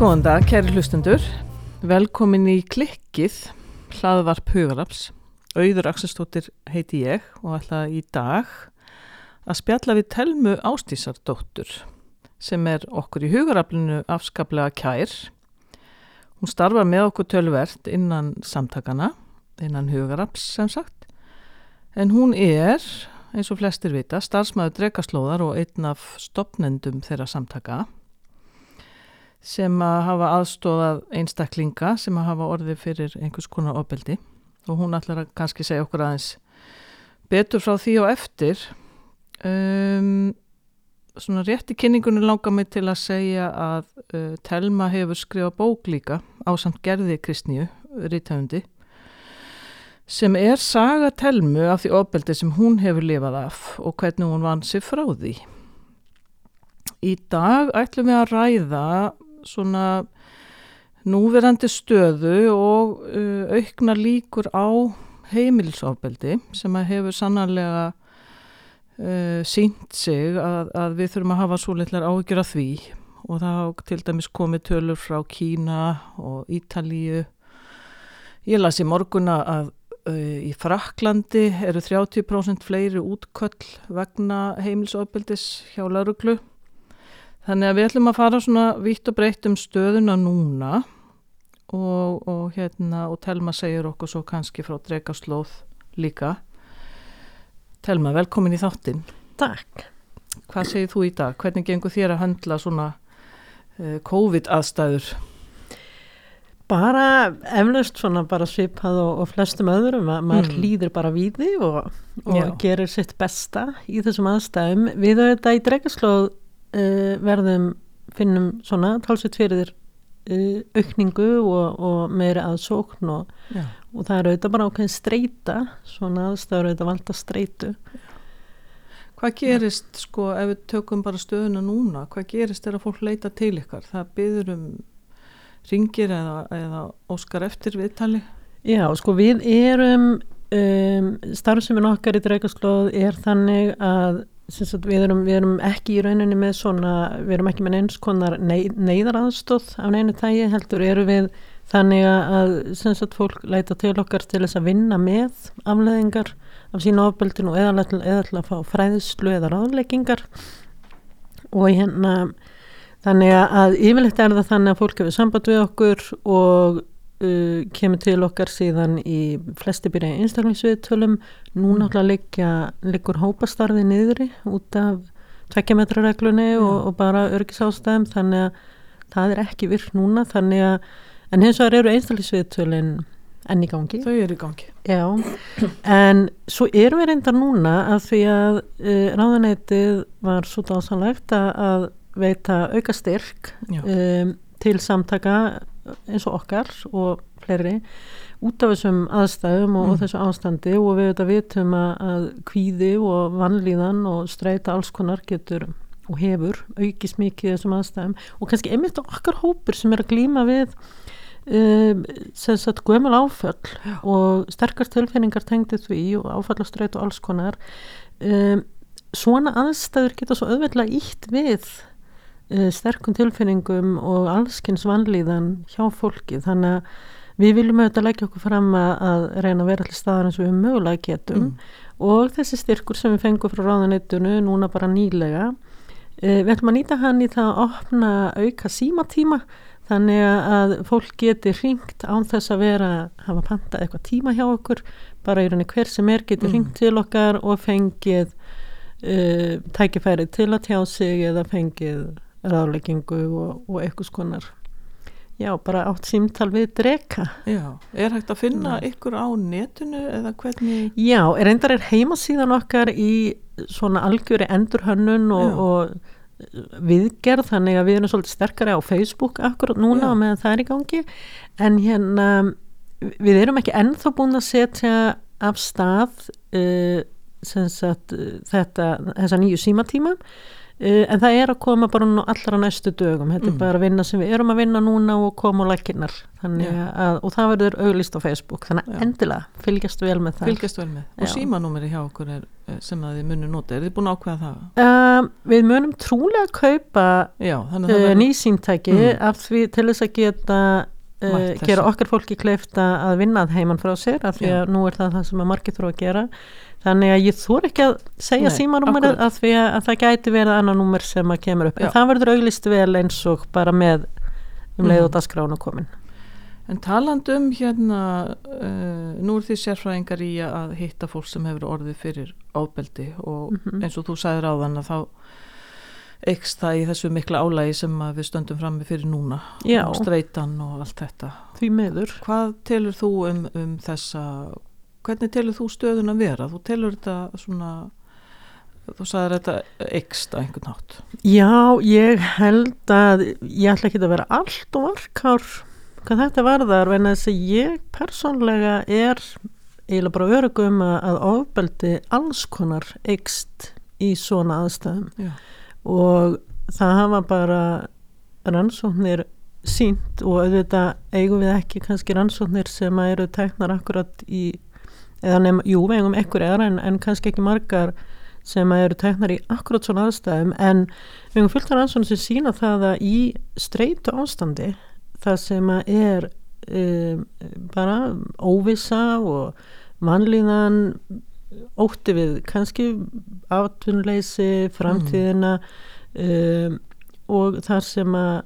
Góðan dag, kæri hlustundur. Velkomin í klikkið, hlaðvarp Hugaraps. Auður Akselstóttir heiti ég og ætla í dag að spjalla við Telmu Ástísardóttur sem er okkur í Hugaraplinu afskaplega kær. Hún starfar með okkur tölvert innan samtakana, innan Hugaraps sem sagt. En hún er, eins og flestir vita, starfsmæður drekaslóðar og einn af stopnendum þeirra samtaka sem að hafa aðstóðað einstaklinga sem að hafa orðið fyrir einhvers konar ofbeldi. Og hún ætlar að kannski segja okkur aðeins betur frá því og eftir. Um, svona rétt í kynningunum langar mig til að segja að uh, Telma hefur skrifað bók líka á samt gerði Kristníu, rítöfundi sem er saga Telmu af því ofbeldi sem hún hefur lifað af og hvernig hún vann sér frá því. Í dag ætlum við að ræða svona núverandi stöðu og uh, aukna líkur á heimilisofbeldi sem að hefur sannarlega uh, sínt sig að, að við þurfum að hafa svo litlar áhyggjur af því. Og hafa til dæmis komið tölur frá Kína og Ítalíu. Ég las í morguna að uh, í Fraklandi eru 30% fleiri útköll vegna heimilisofbeldis hjá lauruglu Þannig að við ætlum að fara svona vitt og breytt um stöðuna núna og, og hérna og Telma segir okkur svo kannski frá Drekaslóð líka. Telma, velkomin í þáttinn. Takk. Hvað segir þú í dag? Hvernig gengur þér að handla svona uh, COVID aðstæður? Bara eflaust svona bara svipað og, og flestum öðrum að maður mm. líður bara við því og, og gerir sitt besta í þessum aðstæðum. Við auðvitað í Drekaslóð uh, verðum finnum svona talsveit fyrir uh, aukningu og, og meiri aðsókn og, og það er auðvitað bara ákveðin streyta svona aðstæður auðvitað valda streytu Hvað gerist ja. sko ef við tökum bara stöðuna núna hvað gerist er að fólk leita til ykkar? Það byður um ringir eða, eða óskar eftir viðtali? Já sko við erum um, starfseminn okkar í Dreikaslóð er þannig að við, erum, við erum ekki í rauninni með svona, við erum ekki með eins konar neyðaraðstóð af neinu tægi heldur eru við þannig að sagt, fólk leita til okkar til þess að vinna með afleðingar af sína ofbeldinu eða til að fá fræðslu eða ráðleggingar. Og hérna þannig að yfirleitt er það þannig að fólk hefur samband við okkur og uh, kemur til okkar síðan í flesti byrja einstaklingsviðtölum nú mm. náttúrulega liggur hópastarði niðri út af tvekkjametrareglunni og, og bara örgisástæðum þannig að það er ekki virk núna þannig að en hins vegar eru einstaklingsviðtölin enn í gangi. Þau eru í gangi. Já, en svo erum við reyndar núna að því að uh, ráðanætið var svo dásanlegt að veita auka styrk um, til samtaka eins og okkar og fleiri út af þessum aðstæðum og, mm. og þessu ástandi og við veitum, vitum að, að kvíði og vannlíðan og streyta alls konar getur og hefur aukist mikið þessum aðstæðum og kannski einmitt okkar hópur sem er að glýma við um, sem sagt gömul áföll Já. og sterkast tilfinningar tengdi því og áfallastreit og alls konar um, svona aðstæður geta svo auðveitlega ítt við sterkum tilfinningum og allskynns vanlíðan hjá fólki þannig að við viljum auðvitað leggja okkur fram að, reyna að vera allir staðar eins og við mögulega getum mm. og þessi styrkur sem við fengum frá ráðanettunu núna bara nýlega uh, við ætlum að nýta hann í það að opna auka símatíma þannig að fólk geti ringt án þess að vera að hafa pantað eitthvað tíma hjá okkur bara í rauninni hver sem er geti mm. ringt til okkar og fengið uh, tækifærið til að tjá sig eða fengið ráðleggingu og, og eitthvað skonar já, bara átt símtal við dreka. Já, er hægt að finna ykkur á netinu eða hvernig? Já, er reyndar er heimasíðan okkar í svona algjöri endurhönnun og, Já. og viðgerð, þannig að við erum svolítið sterkari á Facebook akkurat núna Já. meðan það er í gangi en hérna við erum ekki ennþá búin að setja af stað uh, sagt uh, þetta, þessa nýju símatíma en það er að koma bara allra næstu dögum, þetta Mm. er bara að vinna sem við erum að vinna núna og koma á lækinnar Já. að, og það verður auglist á Facebook þannig að Já. endilega fylgjast vel með það Fylgjast vel með. Og Já. símanúmeri hjá okkur er eh, sem að þið munum nota. Er þið búin að ákveða það? Um, við munum trúlega kaupa Já, að það uh, nýsýntæki Mm. af því til þess að geta uh, gera okkar fólki kleifta að vinna að heiman frá sér af því Já. að nú er það það sem að margir þurfa að gera þannig að ég þór ekki að segja símanúmerið því að, að það gæti verið annar númer sem að kemur upp Já. en það verður auglist vel eins og bara með um leið og Mhm. dagskránu komin En talandi um hérna, uh, nú er þið sérfræðingar í að hitta fólk sem hefur orðið fyrir ábeldi og Mhm. eins og þú sagðir á þann að þá eikst það í þessu mikla álægi sem við stöndum frammi fyrir núna Já. og streitan og allt þetta. því meður Hvað telur þú um, um þessa, hvernig telur þú stöðun að vera? Þú telur þetta svona, þú sagðir þetta eikst á einhvern hátt. Já, ég held að ég ætla ekki að vera allt og varkár hvað þetta varðar en þess að ég persónlega er eiginlega bara örugum að, að ofbeldi alls konar eikst í svona aðstæðum Já. og það hafa bara rannsóknir sínt og auðvitað eigum við ekki kannski rannsóknir sem að eru tæknar akkurat í nefn, jú, við eigum ekkur en, en kannski ekki margar sem eru tæknar í akkurat svona aðstæðum. En við eigum fullt af rannsóknir sem sína það að í streitu ástandi það sem er um, bara óvissa og mannlíðan ótti við kannski atvinnleysi, framtíðina um, og þar sem að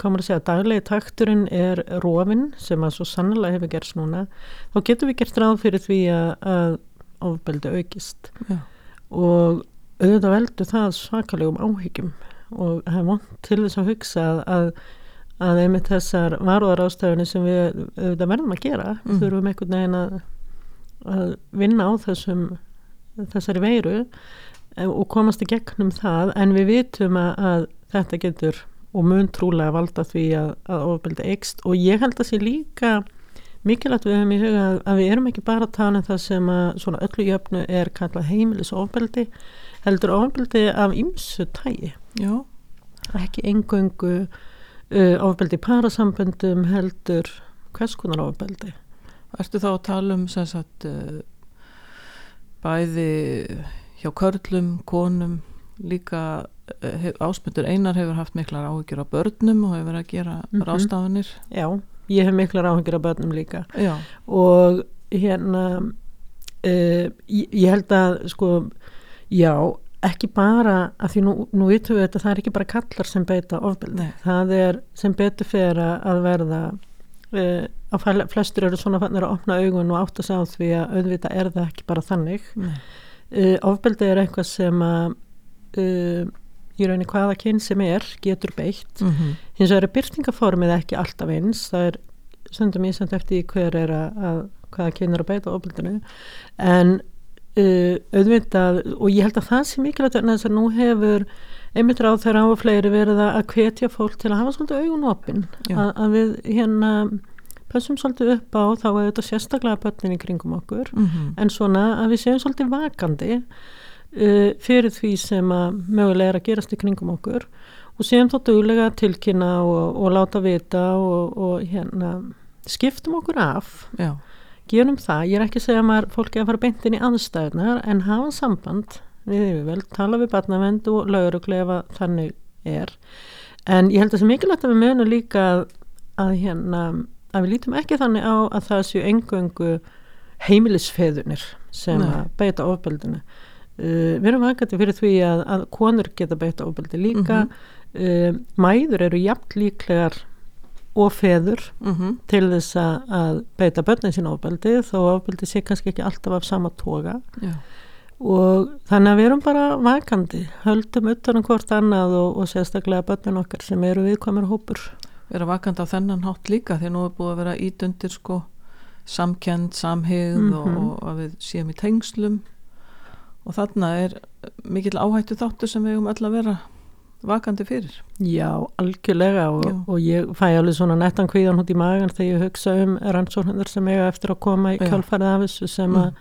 komur að segja að daglegi takturinn er rofin sem að svo sannlega hefur gerst núna þá getum við gert ráð fyrir því að, að ofbeldi aukist Já. og auðvitað veldur það svakalegum áhyggjum og það er vant til þess að hugsa að, að, einmitt þessar varúðar ástæðunni sem við auðvitað verðum að gera Mm. þurfum einhvern veginn að, að vinna á þessum þessari veiru og komast í gegnum það en við vitum að, að þetta getur og mun trúlega valda því að, að ofbeldi eikst og ég held að sé líka mikilvægt við höfum í huga að, að við erum ekki bara að tala um það sem að svona öllu jöfnu er kallað heimilis ofbeldi heldur ofbeldi af ymsu tægi Já, ekki engöngu uh, ofbeldi parasamböndum heldur hvers konar ofbeldi. Ertu þá að tala um sagt uh, bæði hjá körlum, konum líka hef, ásmundur einar hefur haft miklar áhyggjur á börnum og hefur verið að gera Mhm. rástafanir já, ég hef miklar áhengir af börnum líka. Já, og hérna uh, ég, ég held að sko, já ekki bara, af því nú, nú vitum við þetta það er ekki bara kallar sem beita ofbeldi. Það er sem betur fyrir að verða uh, að flestir eru svona fannir að opna augun og átta sig á því að auðvitað er það ekki bara þannig. Nei, uh, ofbeldi er eitthvað sem að uh, í rauninni hvaða kyn sem er getur beitt. Mm -hmm. hins vegar er byrtingaformið ekki alltaf eins. Það er stundum ég samt eftir hver er að, að hvaða kyn er að beita ofbeldinu. En uh, auðvitað og ég held að það sé mikilvægt vegna þess að nú hefur einmitt ráð þeirra á og fleiri verið að að hvetja fólk til að hafa svolítið augun opin. Já. að, að við hérna pössum svolítið upp á þá er þetta sérstaklega börnin í kringum okkur. Mm en svona að við séum svolítið vakandi uh, fyrir því sem að mögulega er að gerast í kringum okkur og séum þá duglega að tilkynna og, og láta vita og, og hérna skiptum okkur af. Já, gerum það, ég er ekki að segja að fólki að fara beint inn í aðstæðunar en hafa samband við yfirveld, tala við barnavend og lauruglu ef að þannig er. En ég held að það er mikilvægt að við munum líka að, að hérna að við lítum ekki þannig á að það séu engöngu heimilisfeðunir sem Nei. að beita ofbeldinu uh, við erum vakandi fyrir því að, að konur geta beita ofbeldi líka. Uh, mæður eru jafn líklegar og feður mm til þess að, að beita börnin sín ofbeldi þó ofbeldi sé kannski ekki alltaf af sama toga. Já, og þannig að við erum bara vakandi höldum utanum hvort annað og, og sérstaklega börnin okkar sem eru viðkvæmur hópur. Vera vakandi á þennan hátt líka því nú er búið að vera ídundir sko samkend, samhigð Mhm. og, og að við séum í tengslum og þarna er mikill áhættu þáttur sem við um öll að vera vakandi fyrir Já, algjörlega og, Já. og ég fæ alveg svona nettan kvíðan hút í magan þegar ég hugsa um rannsóknir sem eiga eftir að koma í Já. kjálfærið af þessu sem Mm. að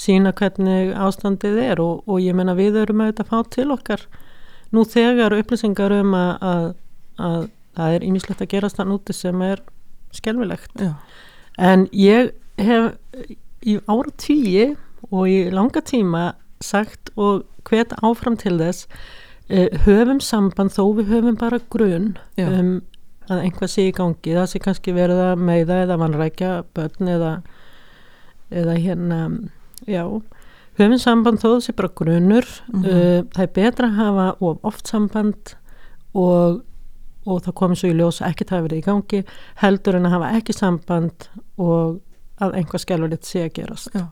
sína hvernig ástandið er og, og ég menna við erum auðvitað að fá til okkar nú þegar upplýsingar um að, að, að það er ímislegt að gerast þann úti sem er skelfilegt Já, en ég hef í ára tíi og í langa tíma sagt og hvet áfram til þess uh, höfum samband þó við höfum bara grun um að einhvað sé í gangi. Það sé kannski verið að meiða eða vanrækja börn eða eða hérna já, höfum samband þó sé bara grunur. Mhm. uh, það er betra að hafa of oft samband og og það komið svo í ljós að ekkert hafi verið í gangi heldur en að hafa ekki samband og að einhvað skelvilegt sé að gerast. Já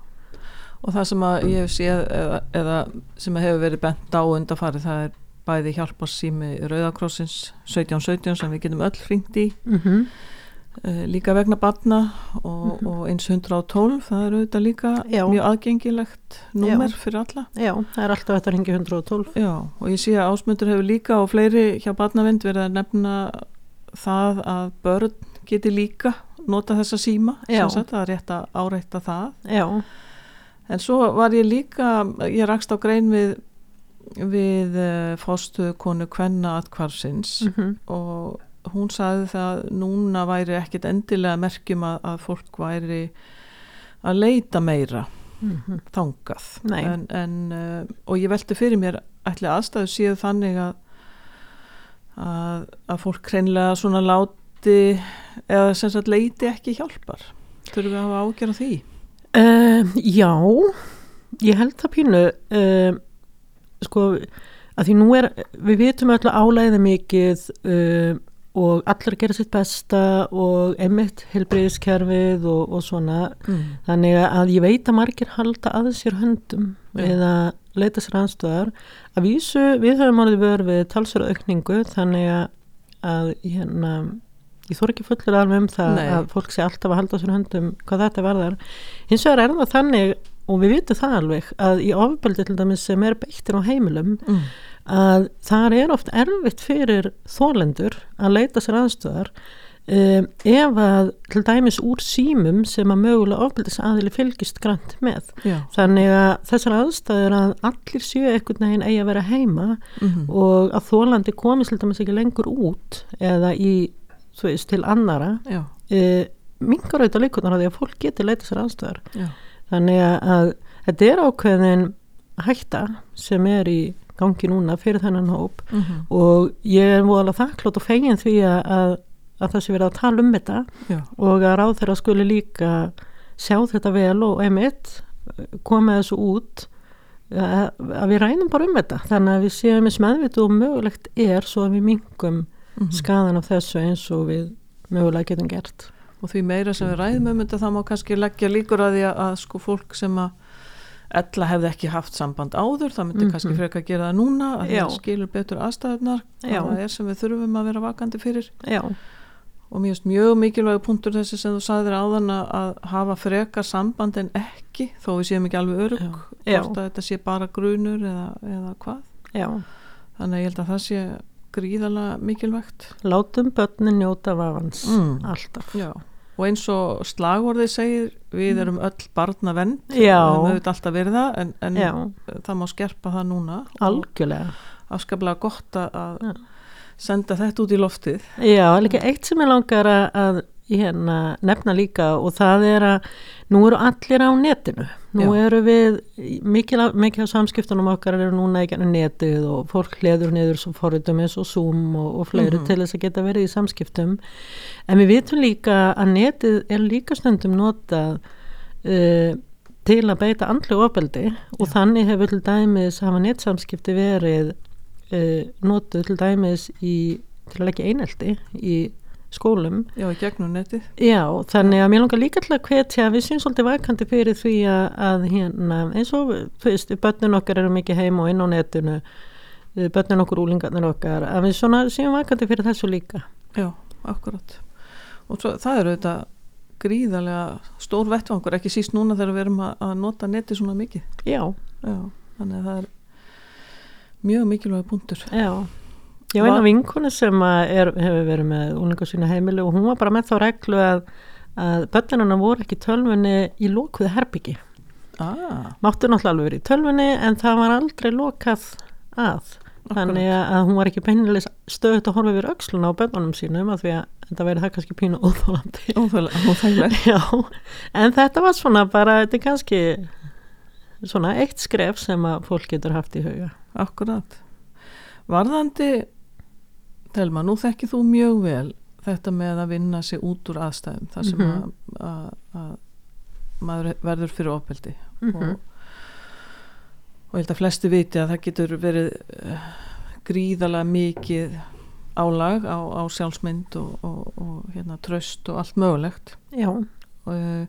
og það sem að ég hef séð eða, eða sem að hefur verið bent á undarfari það er bæði hjálparsými Rauðakrossins 1717 sem við getum öll hringt í mm -hmm. uh, líka vegna barna og, Mhm. og eins 112 það er auðvitað líka Já. mjög aðgengilegt númer Já. fyrir alla Já, það er alltaf þetta ringi 112 Já, og ég sé að ásmundur hefur líka og fleiri hjá barnavind verið að nefna það að börn geti líka nota þessa síma sagt, það er rétt að áreita það Já, en svo var ég líka ég rakst á grein við við uh, fórstuðu konu Kvenna atkvarsins mm og hún sagði það núna væri ekkit endilega merkjum að, að fólk væri að leita meira -hmm. þangað. En, en, uh, og ég velti fyrir mér ætli aðstæðu séu þannig að, að að fólk hreinlega svona láti eða sem sagt leiti ekki hjálpar. Þurfum við að hafa ágjör á því uh, Já, ég held það pínu uh, sko að því nú er, við vitum öll að álæði mikið uh, og allir gera sitt besta og emitt helbriðiskerfið og, og svona mm. þannig að ég veit að margir halda að sér höndum Já. eða leita sér anstöðar að vísu við höfum vör við talsverðu aukningu þannig að, að hérna, ég þór ekki fullur alveg um það Nei. að fólk sé alltaf að halda sér höndum hvað þetta varðar hins vegar er það þannig og við vitum það alveg að í ofbeldi til dæmis sem er beittir á heimilum Mm. að það er oft erfitt fyrir þólendur að leita sér aðstöðar um, ef að til dæmis úr símum sem að mögulega ofbeldis aðili fylgist grant með. Já. Þannig að þessar aðstæður að allir séu einhvern veginn eigi að vera heima Mm og að þólandi komist til dæmis ekki lengur út eða í, þú veist, til annara Já. uh, mingar auðvitað líkunar að því að fólk geti leita sér aðstöðar. Já. Þannig að, að þetta er ákveðin hætta sem er í gangi núna fyrir þennan hóp Mm -hmm. og ég er voðalega þakklátt og fegin því að, að, að það sé verið að tala um þetta Já. og að ráð þeirra skuli líka sjá þetta vel og einmitt koma þessu út að, að við rænum bara um þetta þannig að við séum eins meðvitu og mögulegt er svo að við mingum Mhm. skadan af þessu eins og við mögulega getum gert. Og því meira sem við ræðum um þetta þá má kannski leggja líkur að því að, að sko fólk sem að ella hefði ekki haft samband áður það myndi Mhm. kannski frekar gera það núna að Já. það skilur betur aðstæðunar það er sem við þurfum að vera vakandi fyrir. Já, og finnst mjög mikilvæg punktur þessi sem þú sagðir áðan að, að hafa frekar samband en ekki þó við séum ekki alveg örug hvort að þetta sé bara grunur eða, eða hvað. Já. Þannig að ég held að það sé gríðalega mikilvægt Látum börnin njóta vafans Mm. alltaf Já. og eins og slagvorðið segir við erum öll barnavend Mm. Já. og við höfum alltaf verið það en, en það má skerpa það núna algjörlega afskaplega gott að- senda þetta út í loftið Já, líka eitt sem ég langar að hérna, nefna líka og það er að nú eru allir á netinu nú Já. eru við mikil, af- mikið af samskiptunum okkar eru núna ekki netið og fólk hleður niður svo forritum eins og Zoom og, og fleiri Mhm. til þess að geta verið í samskiptum en við vitum líka að netið er líka stundum notað uh, til að beita andlu ofbeldi og Já. þannig hefur til dæmis hafa netsamskipti verið uh, notuð til dæmis í, til að leggja einelti í skólum. já, gegnum netið. Já, þannig að mér langar líka til að hvetja, við séum svolítið vakandi fyrir því að, að hérna, eins og, þú veist, börnin okkar eru mikið heim og inn á netinu, eh, börnin okkur úlingarnir okkar, að við svona séum vakandi fyrir þessu líka. já, akkurat. Og svo, það eru auðvitað gríðarlega stór vettvangur, ekki síst núna þegar við erum að, að nota neti svona mikið. Já, Já, þannig að það er mjög mikilvæg punktur. Já Ég var eina vinkonu sem að er, hefur verið með úlingu sína heimili og hún var bara með þá reglu að, að börnununa voru ekki tölvunni í lókuðu herbyggi ah, máttu náttúrulega alveg verið í tölvunni en það var aldrei lokað að. Þannig að hún var ekki beinileg stöðut að horfa yfir öxluna á börnunum sínum að því að þetta verið það kannski pínu óþólandi óþægileg Já, en þetta var svona bara, þetta er kannski svona eitt skref sem að fólk getur haft í huga. Akkurat. Varðandi, Telma, nú þekkið þú mjög vel þetta með að vinna sig út úr aðstæðum þar sem Mhm. að, að, að maður verður fyrir ofbeldi Mhm. og, og ég held að flesti viti að það getur verið uh, gríðalega mikið álag á, á sjálfsmynd og, og, og hérna, tröst og allt mögulegt Já, uh,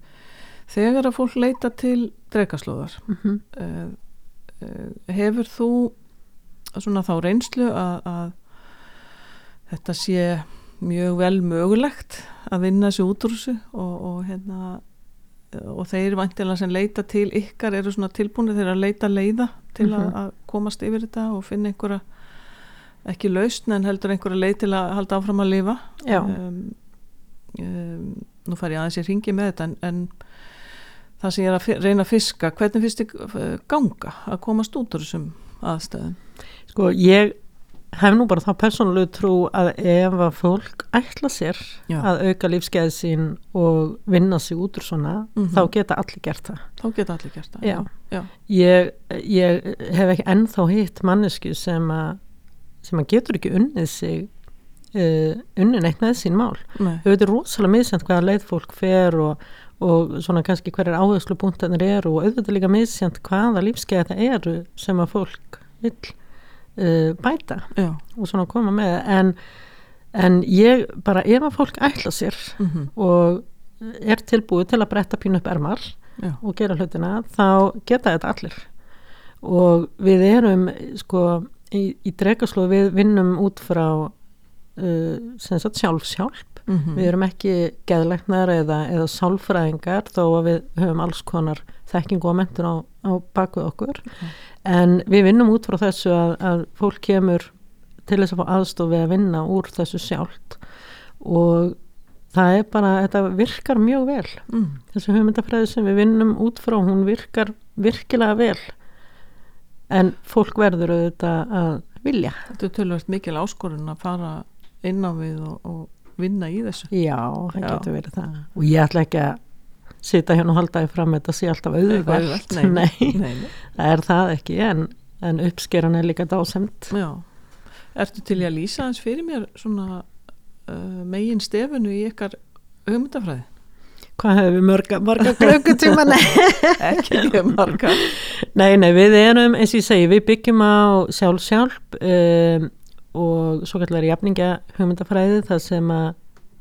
þegar að fólk leita til dreikaslóðar mm uh, uh, hefur þú svona þá reynslu að, að þetta sé mjög vel mögulegt að vinna þessu út úr þessu og, og hérna og þeir vantilega sem leita til ykkar eru svona tilbúinir þeir að leita leiða til að, Mhm. að komast yfir þetta og finna einhverja ekki lausn en heldur einhverja leið til að halda áfram að lifa. Um, um, nú fær ég aðeins ég ringi með þetta en, en það sem ég er að reyna að fiska hvernig finnst þið ganga að komast út úr þessum aðstæðum? Sko ég hef nú bara þá persónulegu trú að ef að fólk ætla sér Já. að auka lífsgæði sín og vinna sig út úr svona, Mhm. þá geta allir gert það. þá geta allir gert það Já. Já. Ég, ég hef ekki ennþá hitt mannesku sem að sem að getur ekki unnið sig uh, unnin eitt með sín mál. Þau veitir rosalega misjant hvaða leið fólk fer og, og svona kannski hverjar áherslu punktanir eru og auðvitað líka misjant hvaða lífsgæði það eru sem að fólk vill uh, bæta Já. og svona koma með. En, en ég bara ef að fólk ætla sér Mm og er tilbúið til að bretta pínu upp ermar Já. og gera hlutina þá geta þetta allir. Og við erum sko í, í dregaslóð við vinnum út frá uh, sjálfsjálf Mm við erum ekki geðleiknar eða, eða sálfræðingar þó að við höfum alls konar þekkingu og mentur á, á baku okkur en við vinnum út frá þessu að, að fólk kemur til þess að fá aðstof við að vinna úr þessu sjálft. Og það er bara, þetta virkar mjög vel. Mm. þessu hugmyndafræði sem við vinnum út frá hún virkar virkilega vel. En fólk verður auðvitað að vilja. Þetta er tölvöld mikil áskorun að fara inn á við og, og vinna í þessu. Já, það Já. getur verið það. Og ég ætla ekki að sita hérna og halda því fram þetta sé alltaf auðvelt nei, nei, nei, það er það ekki en, en uppskeran er líka dásemt Já. Ertu til að lýsa hans fyrir mér svona uh, megin stefunu í ykkar hugmyndafræði? hvað hefur við mörga, marga klökkutíma nei. Ekki mjög marga. nei, nei, við erum eins og ég segi, við byggjum á sjálfsjálf um, og svo kallar jafninga hugmyndafræði það sem að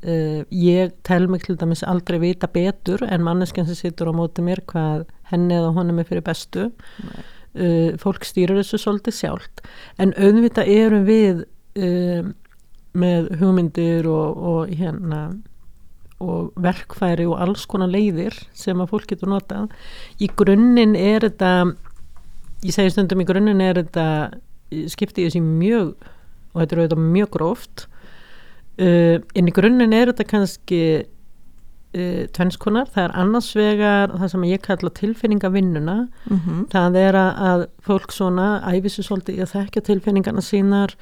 uh, ég tel mig til dæmis aldrei vita betur en manneskjan sem situr á móti mér hvað henni eða honum er fyrir bestu. Uh, fólk stýrur þessu svolítið sjálft. En auðvitað erum við uh, með hugmyndir og, og hérna og verkfæri og alls konar leiðir sem að fólk getur notað. Í grunninn er þetta ég segi stundum í grunninn er þetta skipti ég þessi mjög og þetta er auðvitað mjög gróft uh, en í grunninn er þetta kannski uh, tvennskonar, það er annars vegar það sem ég kalla tilfinningavinnuna Mm -hmm. það er að, fólk svona æfisir svolítið í að þekka tilfinningarna sínar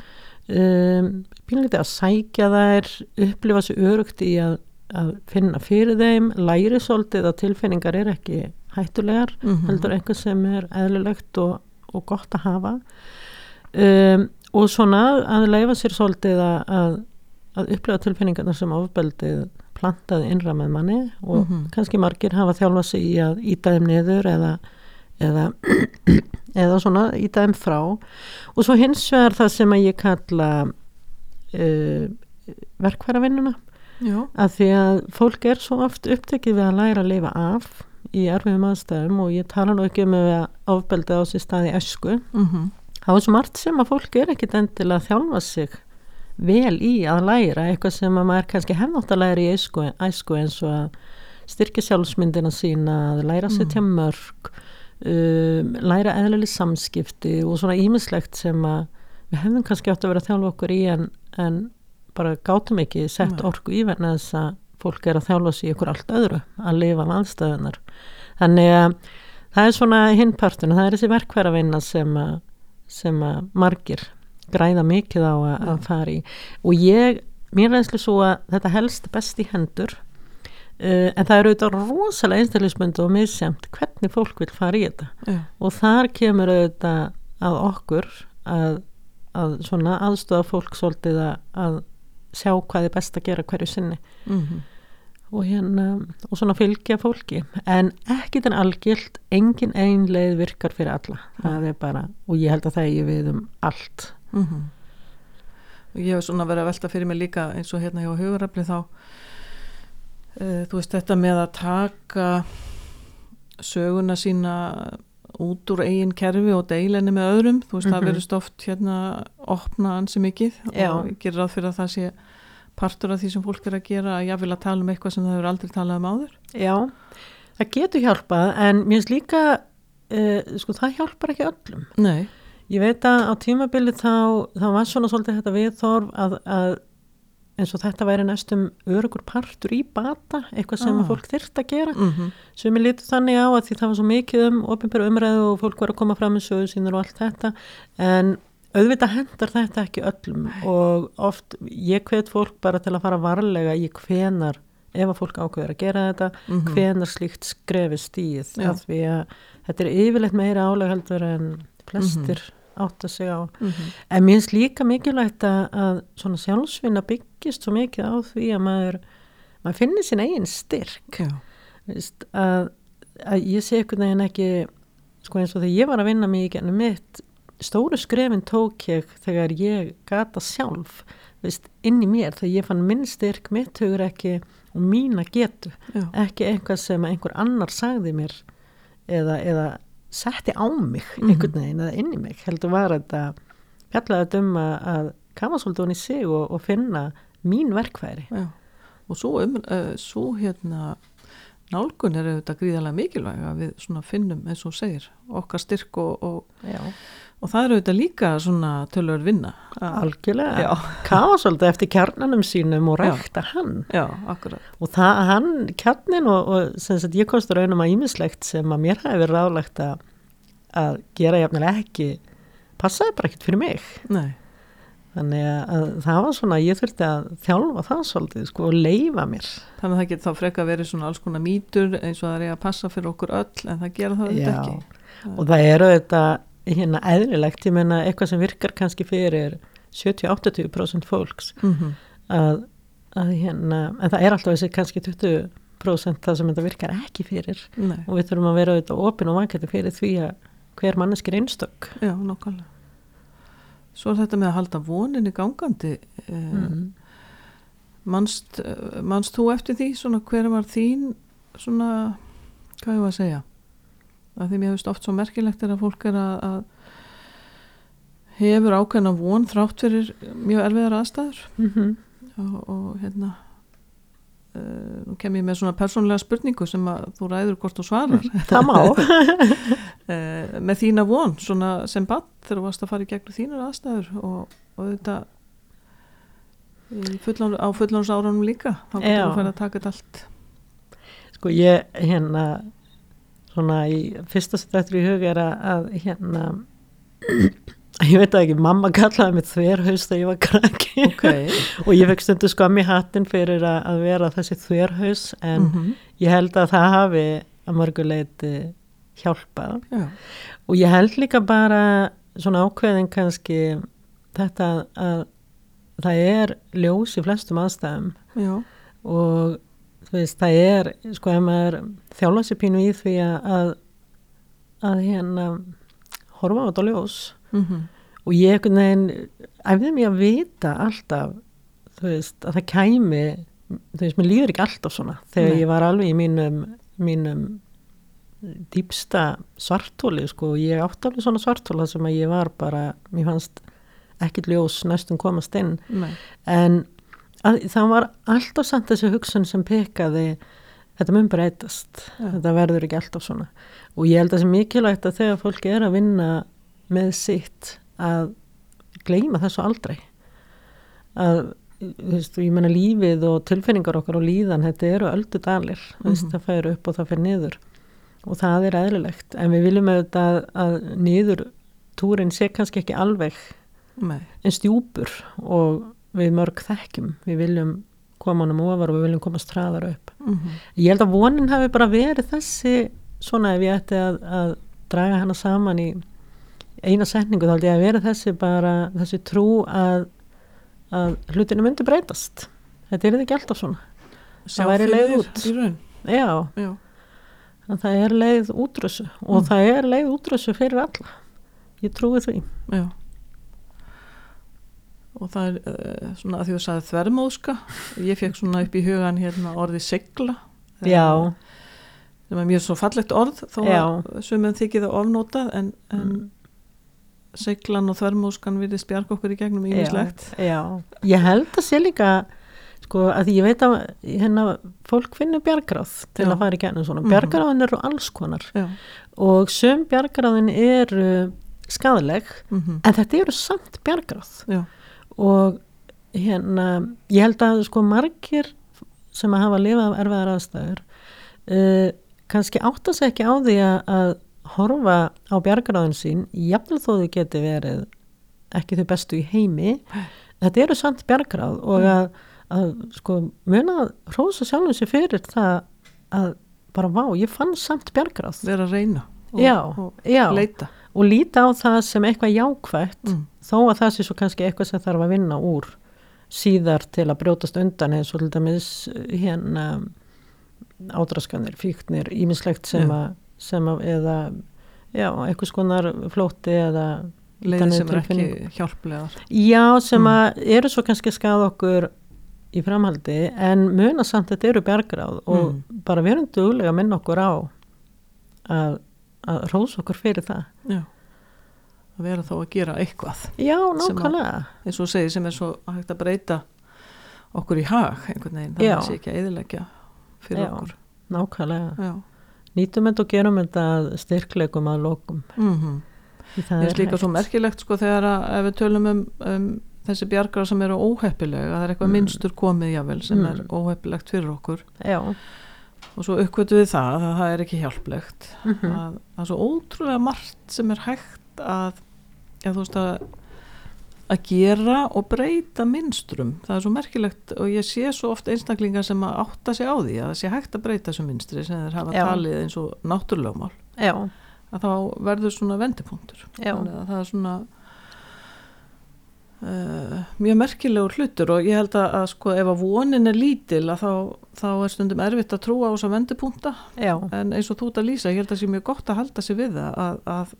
um, pínlítið að sækja þær upplifa sér örugt í að, að finna fyrir þeim læri svolítið að tilfinningar er ekki hættulegar Mhm. heldur einhver sem er eðlilegt og, og gott að hafa um, og svona að leifa sér svolítið að, að, upplifa tilfinningarna sem ofbeldið plantaði innra með manni og Mhm. kannski margir hafa þjálfað sig í að íta þeim niður eða, eða, eða svona íta þeim frá og svo hins vegar það sem að ég kalla uh, verkværavinnuna Já. að því að fólk er svo oft upptekið við að læra að lifa af í erfiðum aðstæðum og ég tala nú ekki um að ofbeldi á sér staði æsku Mm það er svo margt sem að fólk er ekkit endilega að þjálfa sig vel í að læra eitthvað sem að maður kannski hefnátt að læra í æsku, æsku eins og að styrkja sjálfsmyndina sína, að læra að setja mörg um, læra eðlileg samskipti og svona ímislegt sem að við hefðum kannski átt að vera að þjálfa okkur í en, en bara gátum ekki sett orku í verna þess að fólk er að þjálfa í ykkur allt öðru að lifa af aðstöðunar þannig að það er svona hinpartun það er þessi verkværavinna sem að, sem að margir græða mikið á að, að fara í. Og ég, mér reynslu svo að þetta helst best í hendur uh, en það eru auðvitað rosalega einstaklismyndu og missemt hvernig fólk vil fara í þetta. Já. og þar kemur auðvitað að okkur að, að svona aðstofa fólk svolítið að, að sjá hvað er best að gera hverju sinni. Mm og hérna og svona fylgja fólki. En ekki den algilt engin ein leið virkar fyrir alla. Það er bara, og ég held að það er við um allt Mhm. og ég hef svona verið að velta fyrir mig líka eins og hérna hjá hugurafli þá uh, þú veist þetta með að taka söguna sína út úr eigin kerfi og deilenni með öðrum þú veist það Mhm. verðist oft hérna opna ansi mikið Já. og gerir ráð fyrir að það sé partur af því sem fólk er að gera að ég vil að tala um eitthvað sem það hefur aldrei talað um áður já, það getur hjálpað en mér finnst líka uh, sko það hjálpar ekki öllum Nei, Ég veit að á tímabili þá, þá var svona svolítið þetta viðþorf að, að eins og þetta væri næstum örugur partur í bata, eitthvað sem Ah. fólk þyrft að gera. mm Sem ég lítu þannig á að því það var svo mikið um ofinbæru umræðu og fólk var að koma fram með sögu sínur og allt þetta. En auðvitað hendar þetta ekki öllum og oft, ég hvet fólk bara til að fara varlega í hvenar, ef að fólk ákveður að gera þetta, Mhm. hvenar slíkt skrefi stíð. Því að þetta er yfirleitt meira álega heldur en flestir átta sig á. -hmm. En mér finnst líka mikilvægt að, að svona sjálfsvinna byggist svo mikið á því að maður, maður finnir sin eigin styrk. Já, Veist, að, að ég sé einhvern veginn ekki, sko eins og þegar ég var að vinna mig í gennum mitt, stóru skrefin tók ég þegar ég gata sjálf, veist, inn í mér, þegar ég fann minn styrk, mitt hugur ekki og mína getu, já, ekki eitthvað sem einhver annar sagði mér eða, eða setti á mig Mhm. einhvern veginn eða inn í mig heldur var þetta fjallaði þetta um að, að kafa svolítið hún í sig og, og finna mín verkfæri já. Og svo, um, uh, svo hérna nálgun er auðvitað gríðarlega mikilvæg að við svona finnum eins og segir okkar styrk og, og. Og það er auðvitað líka svona tölur vinna. Algjörlega, Já. kafa svolítið eftir kjarnanum sínum og Já. rækta hann Já, akkurat. og það, hann, kjarnin og, og sem sagt, ég komst að raunum að ímislegt sem að mér verið ráðlegt að, að gera jafnilega ekki passaði bara ekkert fyrir mig Nei, Þannig að, að það var svona, ég þurfti að þjálfa það svolítið sko og leifa mér. þannig að það getur þá freka verið svona alls konar mýtur eins og það er að passa fyrir okkur öll en það gera það auðvitað ekki. og það eru þetta hérna eðlilegt, ég menna eitthvað sem virkar kannski fyrir 70-80% fólks Mm að, að hérna, en það er alltaf þessi kannski 20% það sem þetta virkar ekki fyrir Nei, og við þurfum að vera auðvitað opin og vankætti fyrir því að hver manneskir einstök. já, nokkulega. Svo er þetta með að halda voninni gangandi. Eh, Mm. manst, eh, manst þú eftir því svona hver var þín svona, hvað ég var að segja? Að því mér hefist oft svo merkilegt er að fólk er að, að hefur ákveðna von þrátt fyrir mjög erfiðar aðstæður Mm -hmm. og, og hérna uh, nú kem ég með svona persónlega spurningu sem að þú ræður hvort þú svarar Það má. uh, með þína von svona sem bann þegar þú varst að fara í gegnum þínar aðstæður og, og þetta í fullon, á fullóns árunum líka þá Já. þú fyrir að taka þetta allt Sko ég hérna svona í fyrsta sem þetta er í hug er að, að hérna ég veit ekki, mamma kallaði mig þverhaus þegar ég var krakki. Ok. Og ég fekk stundu skam í hattin fyrir að, að vera þessi þverhaus en Mhm. ég held að það hafi að mörguleiti hjálpað. Já, og ég held líka bara svona ákveðin kannski þetta að það er ljós í flestum aðstæðum. Já, og veist, það er sko ef maður þjála sér pínu í því að að, hérna horfa á þetta ljós mm og ég einhvern veginn æfði mig að vita alltaf þú veist, að það kæmi þú veist, mér líður ekki alltaf svona þegar Nei. ég var alveg í mínum mínum dýpsta svartóli sko, ég átti alveg svona svartóla sem að ég var bara, mér fannst ekkert ljós næstum komast inn Nei. en það var alltaf samt þessi hugsun sem pekaði þetta mun breytast, Já. þetta verður ekki alltaf svona og ég held að það sé mikilvægt að þegar fólk er að vinna með sitt að gleyma þessu aldrei að þú veist, ég menna lífið og tilfinningar okkar og líðan, þetta eru öldu dalir mm -hmm. það fær upp og það fær niður og það er eðlilegt en við viljum auðvitað að, að niður túrin sé kannski ekki alveg Nei. en stjúpur og við mörg þekkjum við viljum koma honum ofar og við viljum koma straðar upp Mm -hmm. ég held að vonin hafi bara verið þessi svona ef ég ætti að, að draga hana saman í eina setningu þá held ég að verið þessi bara þessi trú að, að hlutinu myndi breytast þetta er ekki alltaf svona Sjá væri fyrir leið út. já, Já. að það er leið útrössu og Mm. það er leið útrössu fyrir alla ég trúi því Já. Og það er uh, svona að því að sagði þvermóðska. Ég fekk svona upp í hugan hérna orðið segla. já, Það er mjög svo fallegt orð þó að sumum þykir það ofnótað en, en Mm. seglan og þvermóðskan virðist bjarga okkur í gegnum ímislegt. ég held að sé líka sko að ég veit að hérna fólk finnur bjargráð til Já. að fara í gennum svona, Mhm. bjargráðin eru alls konar Já. og sum bjargráðin eru skadaleg Mm en þetta eru samt bjargráð Já. Og hérna ég held að sko margir sem að hafa lifað af erfiðar aðstæður uh, kannski átta sig ekki á því að, að horfa á bjargráðin sín jafnvel þó þau geti verið ekki þau bestu í heimi. Þetta eru samt bjargráð og að, að sko muna að rósa sjálfum sér fyrir það að bara vá, ég fann samt bjargráð. Vera að reyna og, já, og já, leita. Og líta á það sem eitthvað jákvætt Mm. þó að það sé svo kannski eitthvað sem þarf að vinna úr síðar til að brjótast undan eins og til dæmis hérna ádraskanir, fíknir, ímislegt sem, Já. að, sem að eða já, eitthvað skonar flótti eða Leiðir sem er ekki hjálplegar. já, sem Mm. að eru svo kannski að skada okkur í framhaldi en muna samt að þetta eru bjargráð og Mm. bara verum duglega að minna okkur á að, að rósa okkur fyrir það Já. Að vera þá að gera eitthvað. já, nákvæmlega eins og þú segir sem er svo hægt að breyta okkur í hag einhvern veginn, það sé ekki að eðilegja fyrir Já. okkur nákvæmlega Já. nýtum þetta og gerum þetta að styrkleikum að lokum Mm Því það er líka hægt. svo merkilegt sko þegar að við tölum um, um þessi bjargar sem eru óheppilega, að það er eitthvað Mm. minnstur komið jável sem Mm. er óheppilegt fyrir okkur já, og svo uppkvötu við það að það er ekki hjálplegt. Mm að það er svo ótrúlega margt sem er hægt að já, þú veist að að gera og breyta minnstrum það er svo merkilegt og ég sé svo oft einstaklingar sem að átta sig á því að það sé hægt að breyta þessu minnstri sem þeir hafa Já. talið eins og náttúrlögmál að þá verður svona vendipunktur. Það er svona uh, mjög merkilegur hlutur og ég held að, að sko ef að vonin er lítil að þá, þá er stundum erfitt að trúa á þessa vendipunkta. Já, en eins og þú ert að lýsa, ég held að það sé mjög gott að halda sig við það að, að,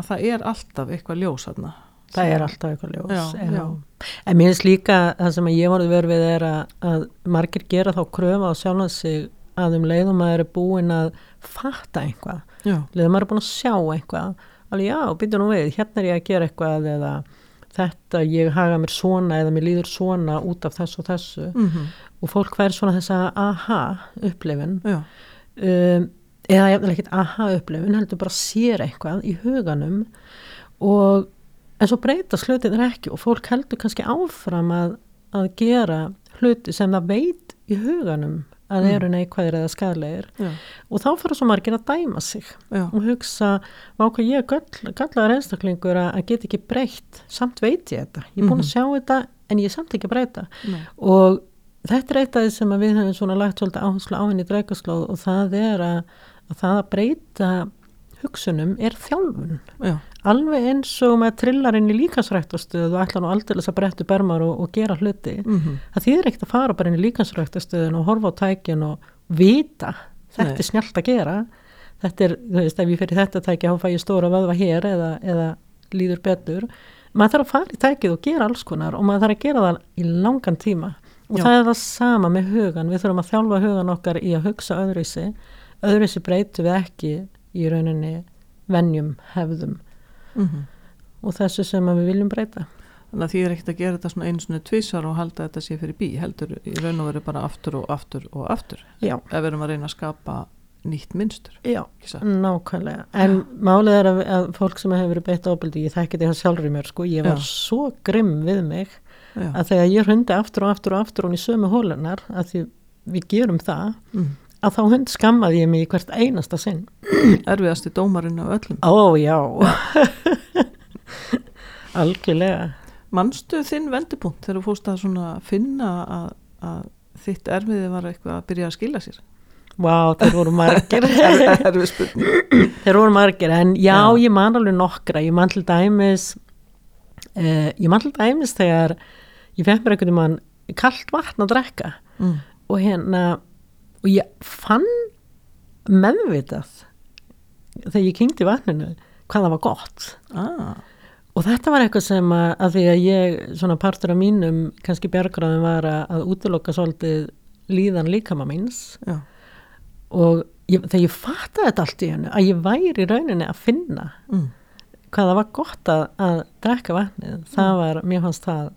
að það er alltaf eitthvað ljós þarna. Það er alltaf eitthvað ljós Já, já. en mér finnst líka það sem að ég voru verið við er að, að margir gera þá kröfa á sjálfan sig að um leiðum að eru búin að fatta einhvað, Já, leiðum að eru búin að sjá einhvað alveg já, býta nú við, hérna er ég að gera eitthvað eða þetta, ég haga mér svona eða mér líður svona út af þessu og þessu. Mm og fólk fær svona þessa aha upplifin já, um, eða jafnvel ekkert aha upplifun heldur bara sér eitthvað í huganum. Og en svo breytast hlutin ekki og fólk heldur kannski áfram að, að gera hluti sem það veit í huganum að Mm. eru neikvæðir eða skadlegir já, og þá fara svo margir að dæma sig já, og hugsa, vá hvað ég er gall, gallaður einstaklingur að, að get ekki breytt samt veit ég þetta, ég er búin Mhm. að sjá þetta en ég er samt ekki að breyta Nei. og þetta er eitt af því sem við höfum svona lagt svolítið áherslu á henni dreikaslóð og það er að, að það að breyta hugsunum er þjálfun. Já, alveg eins og með trillarinn í líkansræktastöðu og ætla nú aldrei að breytta bermar og, og gera hluti mm það þýðir ekkert að fara bara inn í líkansræktastöðun og horfa á tækin og vita. Þetta Nei. er snjált að gera. Þetta er, þú veist, ef ég fyrir þetta tæki þá fæ ég stóra vöðva hér eða, eða líður betur. Maður þarf að fara í tækið og gera alls konar og maður þarf að gera það í langan tíma. Og Já. það er það sama með hugan við þurfum að þjálfa hugan okkar í að hugsa öðruvísi. Öðruvísi breytum við ekki í rauninni venjum, hefðum mm og þessu sem við viljum breyta þannig að því er ekkert að gera þetta svona einu svona tvísar og halda þetta sé fyrir bí heldur í raun og veru bara aftur og aftur og aftur Já. ef við erum að reyna að skapa nýtt mynstur Já, nákvæmlega en málið er að, að fólk sem hefur verið beitt ábyldi, ég þekki þetta sjálfur í mér sko, ég var Já. svo grimm við mig Já. að þegar ég hundi aftur og aftur og aftur og í sömu hólunar, að því við gerum það, Mm. Að þá hund skammaði ég mig í hvert einasta sinn erfiðasti dómarinn af öllum Ó, já Algjörlega Manstu þinn vendipunkt þegar þú fórst að finna að, að þitt erfiði var eitthvað að byrja að skila sér? Vá, þeir voru margir. Þeir voru margir, en já, Já. ég man alveg nokkra, ég man til dæmis uh, ég man til dæmis þegar ég fekk mér einhvern mann kalt vatn að drekka Mm. og hérna og ég fann meðvitað þegar ég kynnti vatninu hvað það var gott. Ah, og þetta var eitthvað sem að, að því að ég svona partur af mínum kannski bjargráðum var að, að útiloka svolítið líðan líkama míns. Já, og ég, þegar ég fattaði þetta allt í hennu að ég væri í rauninni að finna mm. hvað það var gott að, að drekka vatnið það var, mér fannst það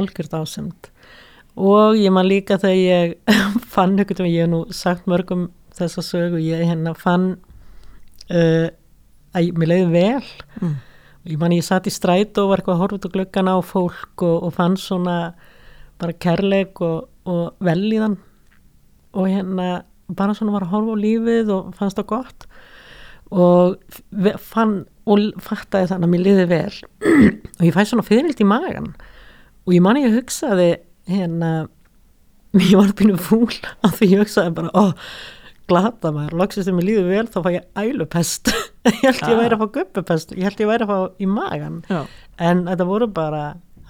algjörð ásemt og ég man líka þegar ég fann ykkur, ég hef nú sagt mörgum þessa sögu, ég hérna fann uh, að mér leiði vel. Mm. ég man ég satt í stræt og var eitthvað að út á glöggana á fólk og, og fann svona bara kærleik og, og velíðan og hérna bara svona var að horfa á lífið og fannst það gott. Og fann og fattaði þannig að mér liði vel. Og ég fæ svona fyrirlilt í magan og ég man ég hugsaði hérna ég var pínu fúl af því ég hugsaði bara ó, glata maður, loksist þegar mér líður vel þá fæ ég ælupest. Ég held ég Ah. væri að fá guppupest ég held ég væri að fá í magan já, en þetta voru bara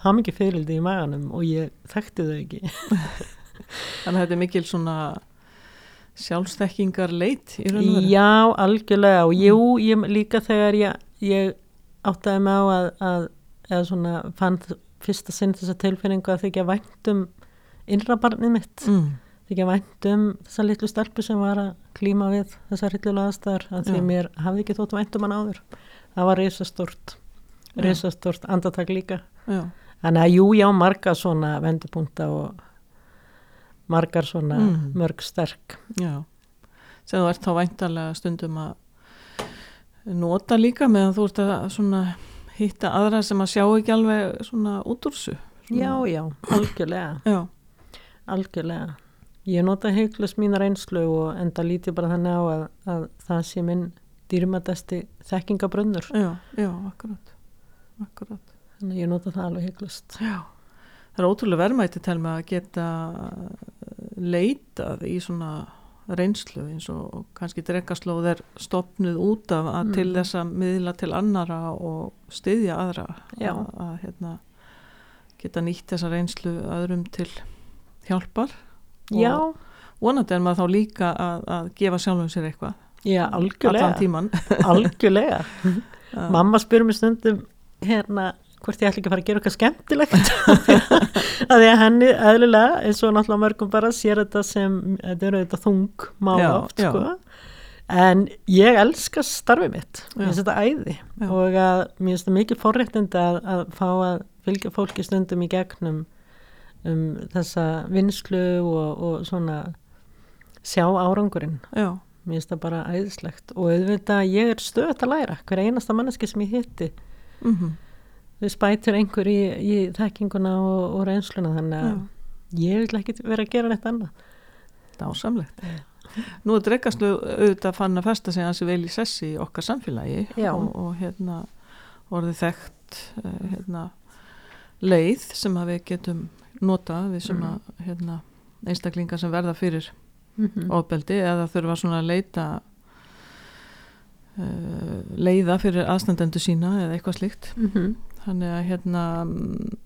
hamingi fyrirldi í maganum og ég þekkti þau ekki. Þannig að þetta er mikil svona sjálfstekkingar leit í raun og veru. Já, algjörlega. Og jú, ég, líka þegar ég, ég áttaði mig á að, að eða svona fann fyrsta sinn þessa tilfinningu að þykja væntum innra barnið mitt Mm. þykja væntum þessa litlu stelpu sem var að klíma við þessar hillulega aðstæðar að því Já. mér hafði ekki þótt væntum hann áður það var risastort Já. risastort andatak líka Já, þannig að jú, já, marga svona vendupunta og margar svona Mm. mörg sterk já sem þú ert þá væntalega stundum að nota líka meðan þú ert að svona hitta aðra sem að sjá ekki alveg svona út úr þessu Svona- já, já, algjörlega já, Algjörlega. Ég nota heiklust mína reynslu og enda lítið bara þannig á að, að það sé minn dýrmætasti þekkingabrönnur. já, já, akkurat akkurat Þannig að ég nota það alveg heiklust. Já, það er ótrúlega verðmætti til með að geta leitað í svona reynslu eins og kannski drekkaslóð er stopnuð út af að Mm. til þess að miðla til annara og styðja aðra Já. að, að hérna, geta nýtt þessa reynslu öðrum til hjálpar Já, og vonandi er maður þá líka að, að gefa sjálfum sér eitthvað já, algjörlega. Algjörlega. Mamma spyrir mér stundum hérna hvort ég ætla ekki að fara að gera eitthvað skemmtilegt. Að því að henni eðlilega eins og náttúrulega mörgum bara sér þetta sem þetta eru þetta þung mál Já, oft já. sko. En ég elska starfið mitt. Mér finnst þetta æði. Já. og að mér finnst þetta mikið forréttindi að, að fá að fylgja fólki stundum í gegnum um þessa vinslu og, og svona sjá árangurinn. Já, mér finnst það bara æðislegt. Og auðvitað ég er stöðt að læra hver einasta manneski sem ég hitti. Mm við spætir einhver í, í þekkinguna og, og reynsluna þannig að ég vil ekki vera að gera neitt annað dásamlegt Nú er dreggastlu auðvitað fann að festa sig hansi vel í sessi í okkar samfélagi Já. og, og hérna orðið þekkt uh, hérna, leið sem að við getum nota við sem Mm. að hérna, einstaklingar sem verða fyrir mm -hmm. ofbeldi eða þurfa svona að leita leiða fyrir aðstandendu sína eða eitthvað slíkt. Þannig að hérna mm,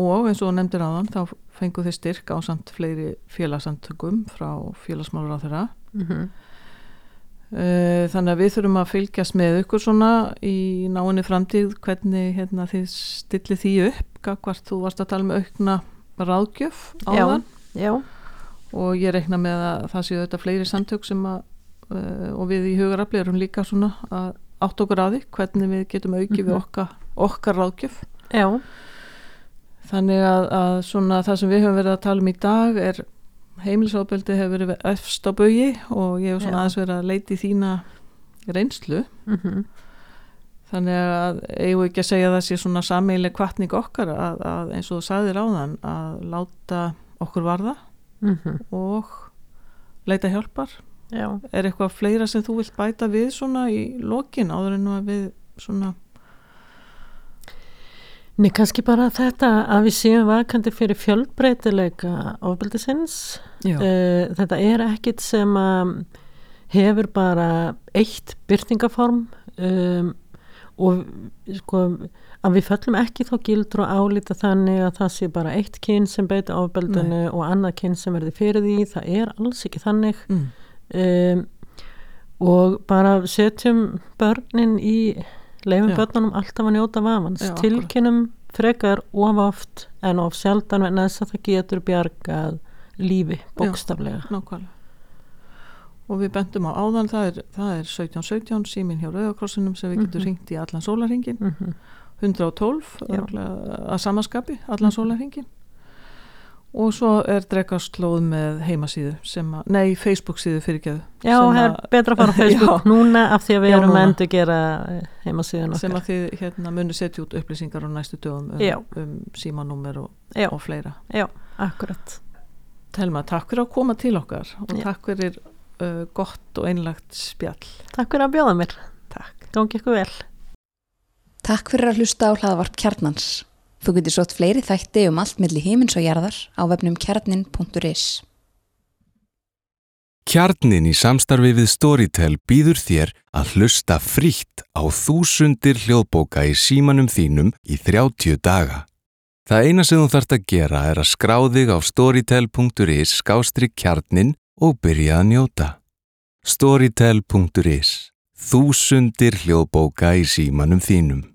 og eins og nefndir áðan þá fengu þeir styrk á samt fleiri félagsandtökum frá félagsmálur á þeirra Eh, þannig að við þurfum að fylgjast með ykkur svona í náinni framtíð hvernig hérna, þið stilli því upp gagvart þú varst að tala með aukna ráðgjöf áðan. Já, og ég reikna með að það séu þetta fleiri samtök sem að og við í hugarafli erum líka svona að átt okkur á því hvernig við getum aukið við Mhm. okkar, okkar ráðgjöf já, þannig að, að svona það sem við höfum verið að tala um í dag er heimilisofbeldi hefur verið efst á bögi og ég hef svona Já. aðeins verið að leita í þína reynslu mm þannig að eigum við ekki að segja að það sé svona sameiginleg kvartning okkar að, að eins og þú sagðir áðan að láta okkur varða Mhm. og leita hjálpar Já, er eitthvað fleira sem þú vilt bæta við svona í lokin áður en við svona Nei, kannski bara þetta að við séum vakandi fyrir fjölbreytileika ofbeldisins. já, Uh, þetta er ekkit sem að hefur bara eitt byrtingaform um, og sko að við föllum ekki þá gildur og álita þannig að það sé bara eitt kyn sem beita ofbeldinu og annað kyn sem verði fyrir því. Það er alls ekki þannig. mm, um, og bara setjum börnin í leifum Já. börnunum alltaf að njóta vafans Já, tilkynum frekar of oft en of sjaldan vegna þess að það getur bjargað lífi bókstaflega nákvæmlega og við bendum á áðan það er, það er 1717 símin hjá Rauðakrossinum sem við getum Mhm. ringt í allan sólarhingin mm -hmm. 112 Já. að samaskapi allan sólarhingin og svo er drekastlóð með heimasíðu sem að, nei, Facebook síðu fyrirgeðu Já, sem það er betra að fara á Facebook núna af því að við Já, erum að endur gera heimasíðan sem okkar. að þið hérna munu setja út upplýsingar á næstu dögum Já. um, um símanúmer og, Já. og fleira. Já, akkurat. Telma, takk fyrir að koma til okkar og Já. takk fyrir uh, gott og einlagt spjall. Takk fyrir að bjóða mér, Takk. Gangi ykkur vel. Takk fyrir að hlusta á hlaðvarp Kjarnans. Þú getur sótt fleiri þætti um allt milli himins og jarðar á vefnum kjarnin.is. Kjarnin í samstarfi við Storytel býður þér að hlusta frítt á þúsundir hljóðbóka í símanum þínum í 30 daga. Það eina sem þú þarft að gera er að skrá þig á storytel.is skástrík kjarnin og byrja að njóta. Storytel.is Þúsundir hljóðbóka í símanum þínum.